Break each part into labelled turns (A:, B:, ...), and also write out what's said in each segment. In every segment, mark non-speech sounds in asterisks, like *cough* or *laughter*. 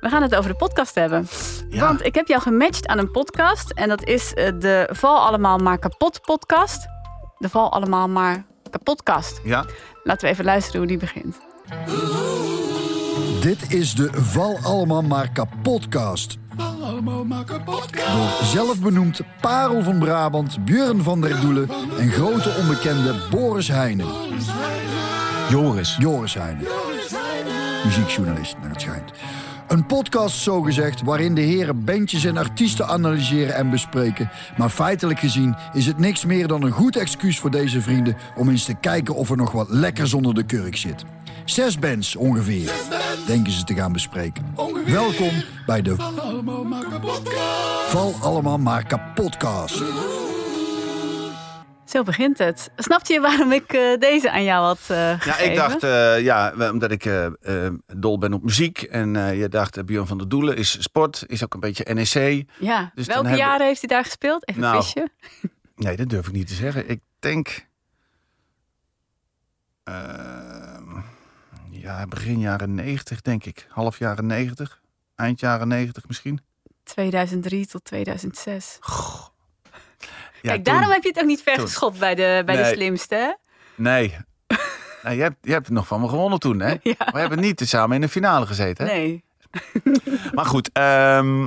A: We gaan het over de podcast hebben.
B: Ja.
A: Want ik heb jou gematcht aan een podcast. En dat is eh, de Val Allemaal Maar Kapot podcast. De Val Allemaal Maar Kapotkast.
B: Ja?
A: Laten we even luisteren hoe die begint.
C: Dit is de Val Allemaal Maar Kapotcast. Door zelfbenoemd Parel van Brabant, Björn van der Doelen en grote onbekende Boris Heijnen.
B: Joris.
C: Joris Heijnen. Muziekjournalist, naar het schijnt. Een podcast, zogezegd, waarin de heren bandjes en artiesten analyseren en bespreken. Maar feitelijk gezien is het niks meer dan een goed excuus voor deze vrienden... om eens te kijken of er nog wat lekkers onder de kurk zit. Zes bands ongeveer, denken ze te gaan bespreken. Welkom bij de Val Allemaal Maar Kapotcast.
A: Zo begint het. Snapte je waarom ik eh, deze aan jou had eh
B: Ja,
A: gegeven?
B: ik dacht, eh, ja, omdat ik dol ben op muziek. En je dacht, uh, Björn van der Doelen is sport, is ook een beetje NEC.
A: Ja,
B: Dus
A: welke
B: hebben-
A: jaren heeft hij daar gespeeld? Even
B: Nou,
A: quizje.
B: Nee, dat durf ik niet te zeggen. Ik denk, ehm, ja, begin jaren 90 denk ik. Half jaren 90, eind jaren 90 misschien.
A: 2003 tot 2006.
B: Ja,
A: Kijk,
B: toen-
A: daarom heb je het ook niet ver
B: toen.
A: geschopt bij de, bij de slimste?
B: Nee. *laughs* nou, je, hebt, je hebt het nog van me gewonnen toen, hè?
A: Ja.
B: We hebben niet samen in de finale gezeten, hè?
A: Nee. *laughs*
B: Maar goed, ehm,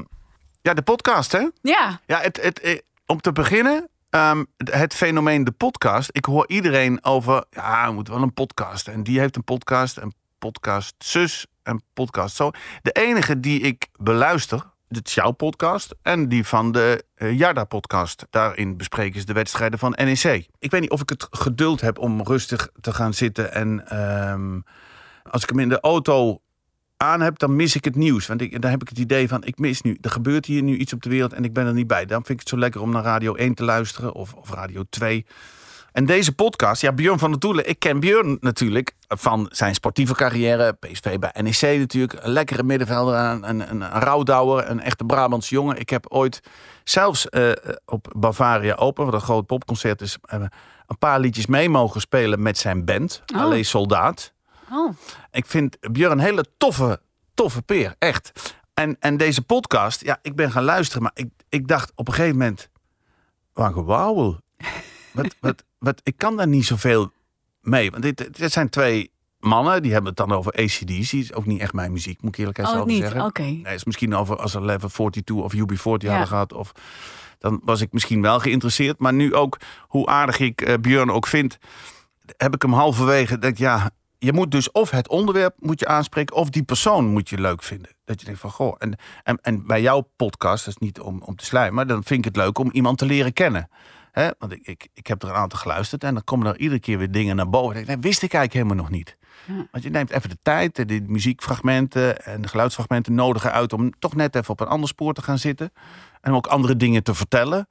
B: ja, de podcast, hè?
A: Ja,
B: Ja, het, het, eh, om te beginnen, ehm, het- het fenomeen de podcast. Ik hoor iedereen over, ja, we moeten wel een podcast. En die heeft een podcast, en podcast zus, en podcast zo. De enige die ik beluister, is jouw podcast, en die van de eh, Jarda-podcast. Daarin bespreken ze de wedstrijden van NEC. Ik weet niet of ik het geduld heb om rustig te gaan zitten. En ehm, als ik hem in de auto aan heb, dan mis ik het nieuws. Want ik, dan heb ik het idee van, ik mis nu, er gebeurt hier nu iets op de wereld en ik ben er niet bij. Dan vind ik het zo lekker om naar Radio 1 te luisteren of, of Radio 2. En deze podcast, ja, Björn van der Doelen. Ik ken Björn natuurlijk van zijn sportieve carrière. PSV bij NEC natuurlijk. Een lekkere middenvelder, een, een, een rouwdouwer, een echte Brabantse jongen. Ik heb ooit zelfs eh, op Bavaria Open, wat een groot popconcert is, een paar liedjes mee mogen spelen met zijn band.
A: Oh.
B: Alleen Soldaat.
A: oh.
B: Ik vind Björn een hele toffe, toffe peer. Echt. En, en deze podcast, ja, ik ben gaan luisteren. Maar ik, ik dacht op een gegeven moment... Wat gewauwel. Wat, wat, wat, ik kan daar niet zoveel mee. Want dit, dit zijn twee mannen, die hebben het dan over ACDC. is ook niet echt mijn muziek, moet ik eerlijkheid
A: Oh,
B: over
A: niet?
B: zeggen.
A: Oké.
B: Nee, is misschien over als er Level 42 of UB40
A: Ja.
B: hadden gehad. Of, dan was ik misschien wel geïnteresseerd. Maar nu ook, hoe aardig ik eh, Björn ook vind... heb ik hem halverwege... Dat, ja, je moet dus of het onderwerp moet je aanspreken... of die persoon moet je leuk vinden. Dat je denkt van, goh... En, en, en bij jouw podcast, dat is niet om, om te slijmen... maar dan vind ik het leuk om iemand te leren kennen. Hè? Want ik, ik, ik heb er een aantal geluisterd... en dan komen er iedere keer weer dingen naar boven. En ik denk, dat wist ik eigenlijk helemaal nog niet.
A: Ja.
B: Want je neemt even de tijd, de muziekfragmenten en de geluidsfragmenten nodigen uit om toch net even op een ander spoor te gaan zitten. En om ook andere dingen te vertellen.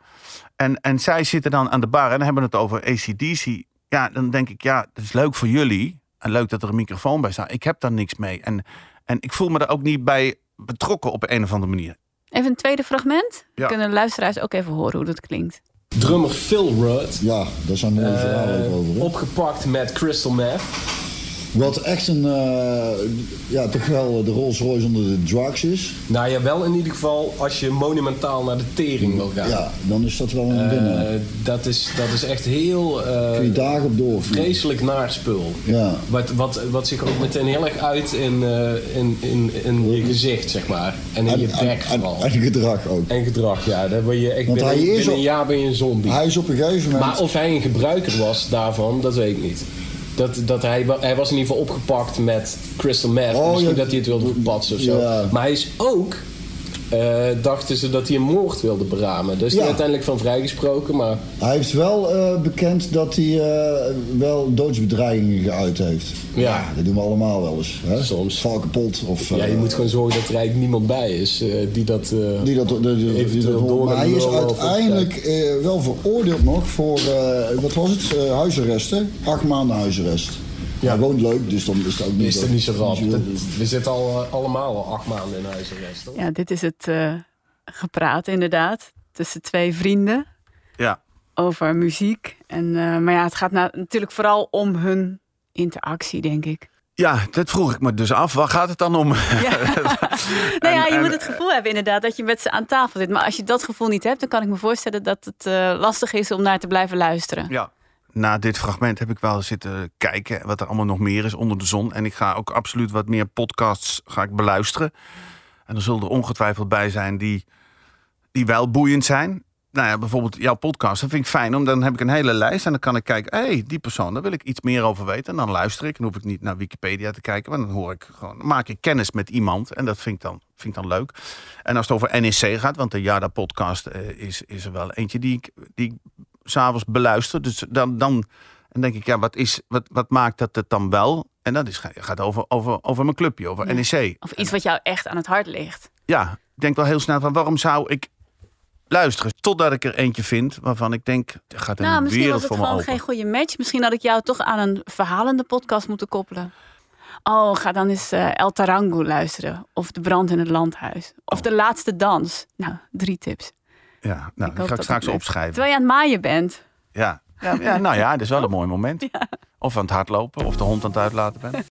B: En, en zij zitten dan aan de bar en hebben het over ACDC. Ja, dan denk ik, ja, dat is leuk voor jullie. En leuk dat er een microfoon bij staat. Ik heb daar niks mee. En, en ik voel me daar ook niet bij betrokken op een of andere manier.
A: Even een tweede fragment.
B: Ja.
A: Kunnen de luisteraars ook even horen hoe dat klinkt.
D: Drummer Phil Rudd.
C: Ja, daar zijn mooie verhalen ook over. hè?
D: Opgepakt met crystal meth.
C: Wat echt een, eh, ja, toch wel de Rolls Royce onder de drugs is.
D: Nou ja, wel in ieder geval als je monumentaal naar de tering wil gaan.
C: Ja, dan is dat wel een winnaar.
D: Eh, dat, is, dat is echt heel eh,
C: Kun je dagen op door.
D: vreselijk naar spul.
C: Ja.
D: Wat, wat, wat zich ook meteen heel erg uit in, in, in, in je gezicht, zeg maar. En in je bek vooral.
C: en gedrag ook.
D: En gedrag, ja. Daar word je echt
C: Want
D: binnen,
C: hij is
D: binnen
C: al-
D: een jaar ben je een zombie.
C: Hij is op een gegeven moment...
D: Maar of hij een gebruiker was daarvan, dat weet ik niet. Dat, dat hij, hij was in ieder geval opgepakt met crystal meth.
C: Oh,
D: Misschien
C: ja.
D: dat hij het wilde verpatsen of zo.
C: Ja.
D: Maar hij is ook... eh, dachten ze dat hij een moord wilde beramen. Dus
C: Ja.
D: hij uiteindelijk van vrijgesproken. Maar
C: Hij heeft wel eh, bekend dat hij eh, wel doodsbedreigingen geuit heeft.
D: Ja.
C: dat doen we allemaal wel eens. Hè?
D: Soms.
C: Val kapot. Of,
D: ja, je moet gewoon zorgen dat er eigenlijk niemand bij is die dat...
C: Die dat, de, de- die dat
D: door
C: maar hij is uiteindelijk wel veroordeeld nog voor, wat was het, huisarrest hè? Acht maanden huisarrest.
D: Ja.
C: Hij woont leuk, dus dan is het ook niet...
D: is er niet we zitten al, eh, allemaal al acht maanden in huisarrest.
A: Ja, dit is het eh, gepraat inderdaad. Tussen twee vrienden
B: Ja,
A: over muziek. En, eh, maar ja, het gaat na- natuurlijk vooral om hun interactie, denk ik.
B: Ja, dat vroeg ik me dus af. Waar gaat het dan om?
A: Ja. *laughs* *laughs* nou ja, je
B: en-
A: moet het gevoel hebben inderdaad dat je met ze aan tafel zit. Maar als je dat gevoel niet hebt, dan kan ik me voorstellen dat het eh, lastig is om naar te blijven luisteren.
B: Ja. Na dit fragment heb ik wel zitten kijken wat er allemaal nog meer is onder de zon. En ik ga ook absoluut wat meer podcasts ga ik beluisteren. En er zullen er ongetwijfeld bij zijn die, die wel boeiend zijn. Nou ja, bijvoorbeeld jouw podcast, dat vind ik fijn. Omdat dan heb ik een hele lijst en dan kan ik kijken... hé, hey, die persoon, daar wil ik iets meer over weten. En dan luister ik. Dan hoef ik niet naar Wikipedia te kijken. Maar dan hoor ik gewoon, maak ik kennis met iemand. En dat vind ik dan, vind ik dan leuk. En als het over NEC gaat, want de Jada-podcast eh, is, is er wel eentje die die ik s'avonds beluister. Dus dan, dan en denk ik, ja, wat, is, wat, wat maakt dat het dan wel? En dat is, gaat over, over, over mijn clubje, over
A: Ja.
B: NEC.
A: Of iets wat jou echt aan het hart ligt.
B: Ja, ik denk wel heel snel van waarom zou ik luisteren? Totdat ik er eentje vind waarvan ik denk, er gaat een
A: Nou, misschien
B: wereld
A: was het
B: voor me
A: gewoon
B: open.
A: geen goede match. Misschien had ik jou toch aan een verhalende podcast moeten koppelen. Oh, ga dan eens eh, El Tarango luisteren. Of De Brand in het Landhuis. Of
B: Oh.
A: De Laatste Dans. Nou, drie tips.
B: Ja, nou,
A: Ik
B: ga ik straks opschrijven.
A: Terwijl je aan het maaien bent.
B: Ja. Ja, ja, nou ja, dat is wel een mooi moment. *laughs* Of aan het hardlopen, of de hond aan het uitlaten bent.